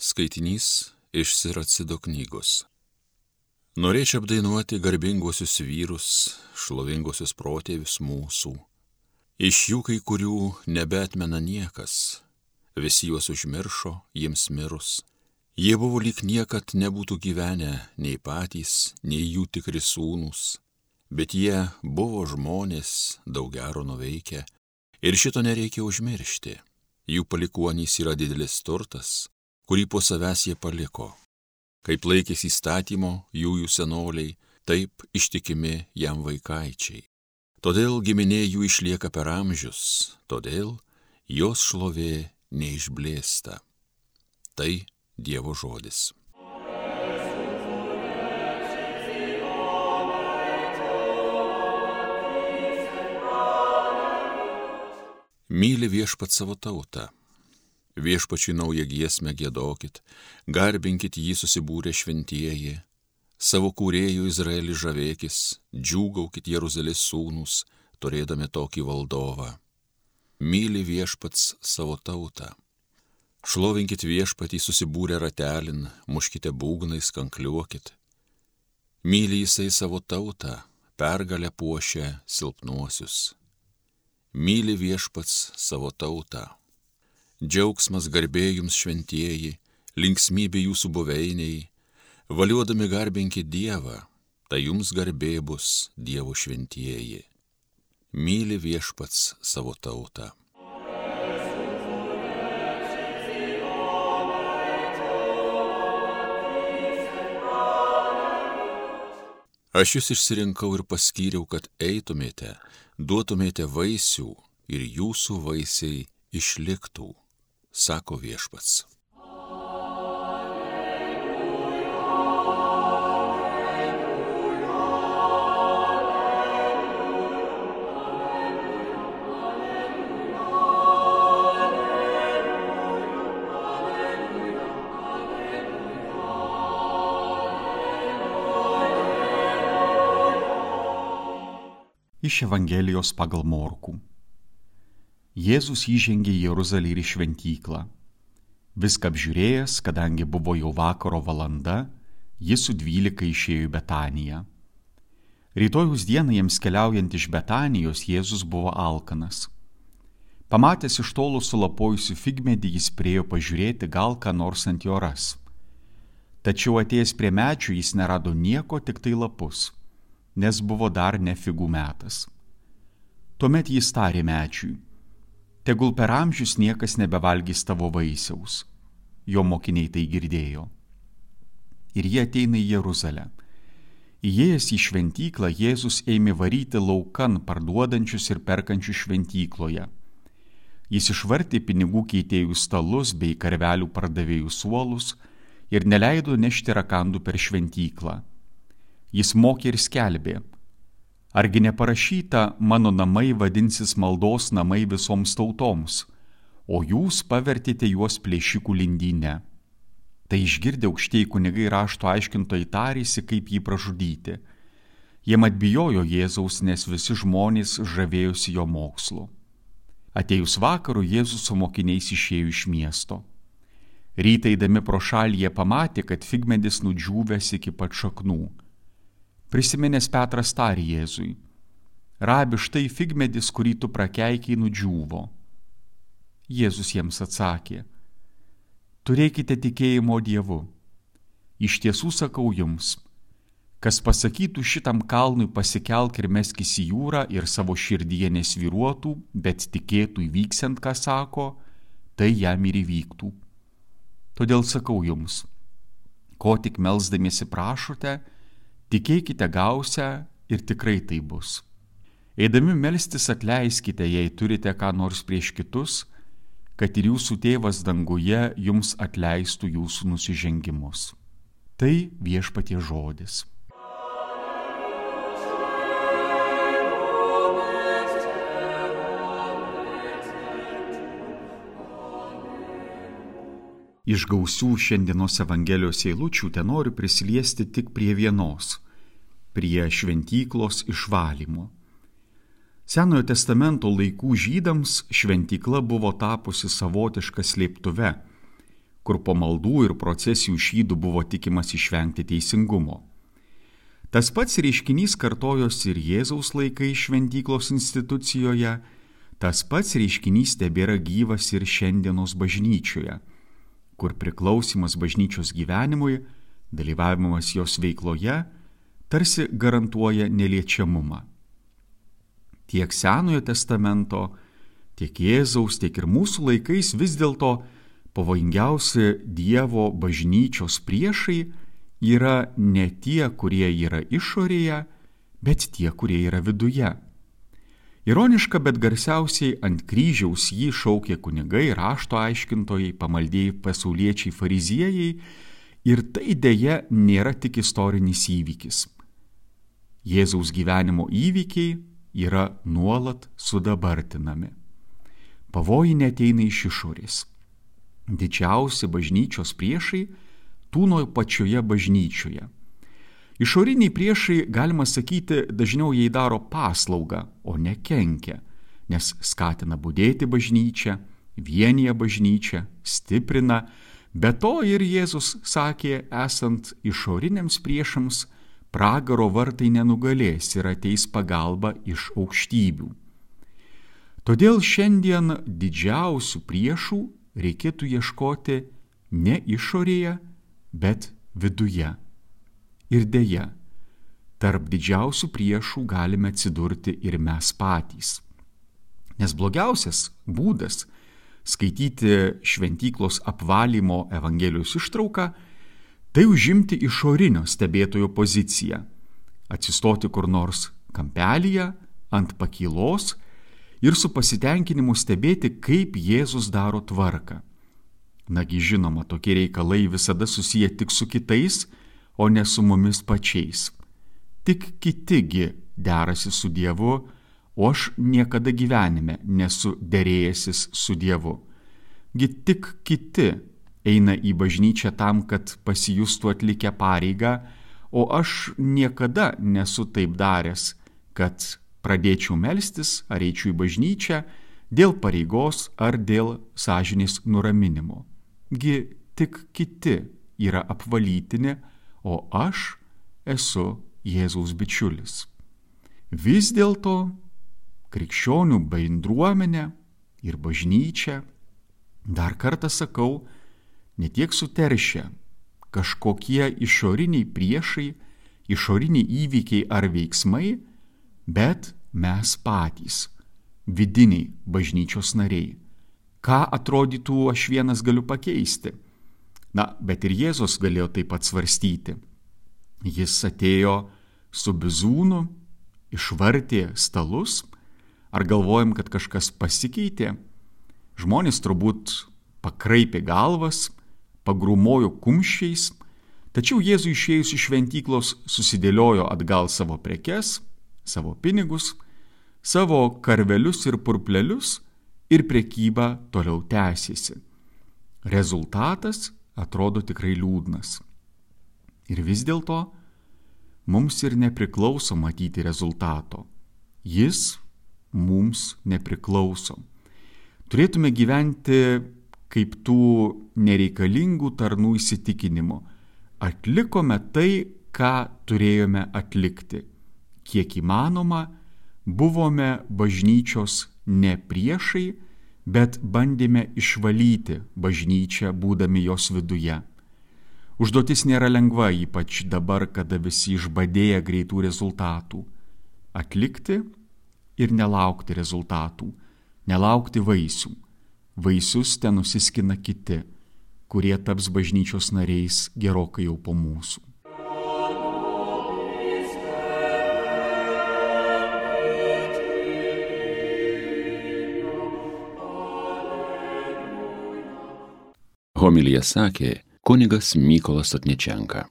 Skaitinys iš Siracido knygos. Norėčiau apdainuoti garbingosius vyrus, šlovingosius protėvius mūsų. Iš jų kai kurių nebetmena niekas, visi juos užmiršo, jiems mirus. Jie buvo lyg niekad nebūtų gyvenę nei patys, nei jų tikri sūnus, bet jie buvo žmonės, daug gero nuveikę, ir šito nereikia užmiršti. Jų palikuonys yra didelis turtas, kurį po savęs jie paliko. Kaip laikėsi įstatymo jų jų senoliai, taip ištikimi jam vaikaičiai. Todėl giminė jų išlieka per amžius, todėl jos šlovė neišblėsta. Tai Dievo žodis. Myli viešpat savo tautą Viešpačiui naują giesmę gėdokit, garbinkit jį susibūrę šventieji, savo kūrėjų Izraelį žavėkis, džiūgaukit Jeruzalės sūnus, turėdami tokį valdovą. Myli viešpats savo tautą. Šlovinkit viešpatį susibūrę ratelin, muškite būgnais, kankliuokit. Myli jisai savo tautą, pergalę puošia silpnuosius. Myli viešpats savo tautą džiaugsmas garbė jums šventieji, linksmybė jūsų buveiniai, valiuodami garbinkit Dievą, tai jums garbė bus Dievo šventieji. Myli viešpats savo tautą. Aš jūs išsirinkau ir paskyriau, kad eitumėte, duotumėte vaisių ir jūsų vaisiai išliktų sako viešpats. Iš Evangelijos pagal Morkų. Jėzus įžengė į Jeruzalę ir į šventyklą. Viską apžiūrėjęs, kadangi buvo jau vakaro valanda, jis su dvylika išėjo į Betaniją. Rytojus dieną jiems keliaujant iš Betanijos Jėzus buvo alkanas. Pamatęs iš tolo sulapojusi figmedį, jis priejo pažiūrėti, gal ką nors ant jo ras. Tačiau atėjęs prie medžių jis nerado nieko, tik tai lapus, nes buvo dar ne figų metas. Tuomet jis tarė medžiui tegul per amžius niekas nebevalgys tavo vaisiaus. Jo mokiniai tai girdėjo. Ir jie ateina į Jeruzalę. Įėjęs į šventyklą, Jėzus ėmė varyti laukan parduodančius ir perkančius šventykloje. Jis išvartė pinigų keitėjų stalus bei karvelių pardavėjų suolus ir neleido nešti rakandų per šventyklą. Jis mokė ir skelbė, Argi neparašyta, mano namai vadinsis maldos namai visoms tautoms, o jūs pavertėte juos plėšikų lindynę. Tai išgirdę aukštieji kunigai rašto aiškintojai tarėsi, kaip jį pražudyti. Jie atbijojo Jėzaus, nes visi žmonės žavėjosi jo mokslu. Atėjus vakaru Jėzus su mokiniais išėjo iš miesto. Rytai eidami pro šalį jie pamatė, kad figmedis nudžiūvęs iki pat šaknų Prisiminęs Petras tarė Jėzui, rabi štai figmedis, kurį tu prakeikiai nudžiūvo. Jėzus jiems atsakė, turėkite tikėjimo Dievu. Iš tiesų sakau jums, kas pasakytų šitam kalnui pasikelk ir meskis į jūrą ir savo širdyje nesviruotų, bet tikėtų įvyksiant, ką sako, tai jam ir įvyktų. Todėl sakau jums, ko tik melzdamiesi prašote, Tikėkite gausią ir tikrai tai bus. Eidami melstis atleiskite, jei turite ką nors prieš kitus, kad ir jūsų tėvas danguje jums atleistų jūsų nusižengimus. Tai viešpatie žodis. Iš gausių šiandienos Evangelijos eilučių ten noriu prisiliesti tik prie vienos - prie šventyklos išvalymo. Senojo testamento laikų žydams šventykla buvo tapusi savotiška slėptuve, kur po maldų ir procesijų šydų buvo tikimas išvengti teisingumo. Tas pats reiškinys kartojosi ir Jėzaus laikai šventyklos institucijoje, tas pats reiškinys tebėra gyvas ir šiandienos bažnyčioje, kur priklausimas bažnyčios gyvenimui, dalyvavimas jos veikloje, tarsi garantuoja neliečiamumą. Tiek Senojo testamento, tiek Jėzaus, tiek ir mūsų laikais vis dėlto pavojingiausi Dievo bažnyčios priešai yra ne tie, kurie yra išorėje, bet tie, kurie yra viduje. Ironiška, bet garsiausiai ant kryžiaus jį šaukė kunigai, rašto aiškintojai, pamaldėjai pasauliečiai fariziejai ir tai dėja nėra tik istorinis įvykis. Jėzaus gyvenimo įvykiai yra nuolat sudabartinami. Pavojai neteina iš išorės. Didžiausi bažnyčios priešai tūno pačioje bažnyčioje. Išoriniai priešai, galima sakyti, dažniau jai daro paslaugą, o ne kenkia, nes skatina būdėti bažnyčią, vienyje bažnyčią, stiprina, be to ir Jėzus sakė, esant išoriniams priešams, pragaro vartai nenugalės ir ateis pagalba iš aukštybių. Todėl šiandien didžiausių priešų reikėtų ieškoti ne išorėje, bet viduje. Ir dėja, tarp didžiausių priešų galime atsidurti ir mes patys. Nes blogiausias būdas skaityti šventyklos apvalymo Evangelijos ištrauką tai užimti išorinio stebėtojo poziciją, atsistoti kur nors kampelyje, ant pakylos ir su pasitenkinimu stebėti, kaip Jėzus daro tvarką. Nagi žinoma, tokie reikalai visada susiję tik su kitais, o ne su mumis pačiais. Tik kitigi derasi su Dievu, o aš niekada gyvenime nesu dėrėjęsis su Dievu. Gi tik kiti eina į bažnyčią tam, kad pasijustų atlikę pareigą, o aš niekada nesu taip daręs, kad pradėčiau melstis ar eičiau į bažnyčią dėl pareigos ar dėl sąžinės nuraminimo. Gi tik kiti yra apvalytini, o aš esu Jėzaus bičiulis. Vis dėlto krikščionių bendruomenė ir bažnyčia, dar kartą sakau, netiek suteršia kažkokie išoriniai priešai, išoriniai įvykiai ar veiksmai, bet mes patys, vidiniai bažnyčios nariai. Ką atrodytų aš vienas galiu pakeisti? Na, bet ir Jėzus galėjo taip pat svarstyti. Jis atėjo su bizūnu, išvartė stalus, ar galvojam, kad kažkas pasikeitė? Žmonės turbūt pakraipė galvas, pagrumojo kumščiais, tačiau Jėzui išėjus iš šventyklos susidėliojo atgal savo prekes, savo pinigus, savo karvelius ir purplelius ir prekyba toliau tęsėsi. Rezultatas atrodo tikrai liūdnas. Ir vis dėlto mums ir nepriklauso matyti rezultato. Jis mums nepriklauso. Turėtume gyventi kaip tų nereikalingų tarnų įsitikinimu. Atlikome tai, ką turėjome atlikti. Kiek įmanoma, buvome bažnyčios ne priešai, bet bandėme išvalyti bažnyčią, būdami jos viduje. Užduotis nėra lengva, ypač dabar, kada visi išbadėja greitų rezultatų. Atlikti ir nelaukti rezultatų, nelaukti vaisių vaisius ten nusiskina kiti, kurie taps bažnyčios nariais gerokai jau po mūsų. Homilija sakė kunigas Mykolas Atnečenka.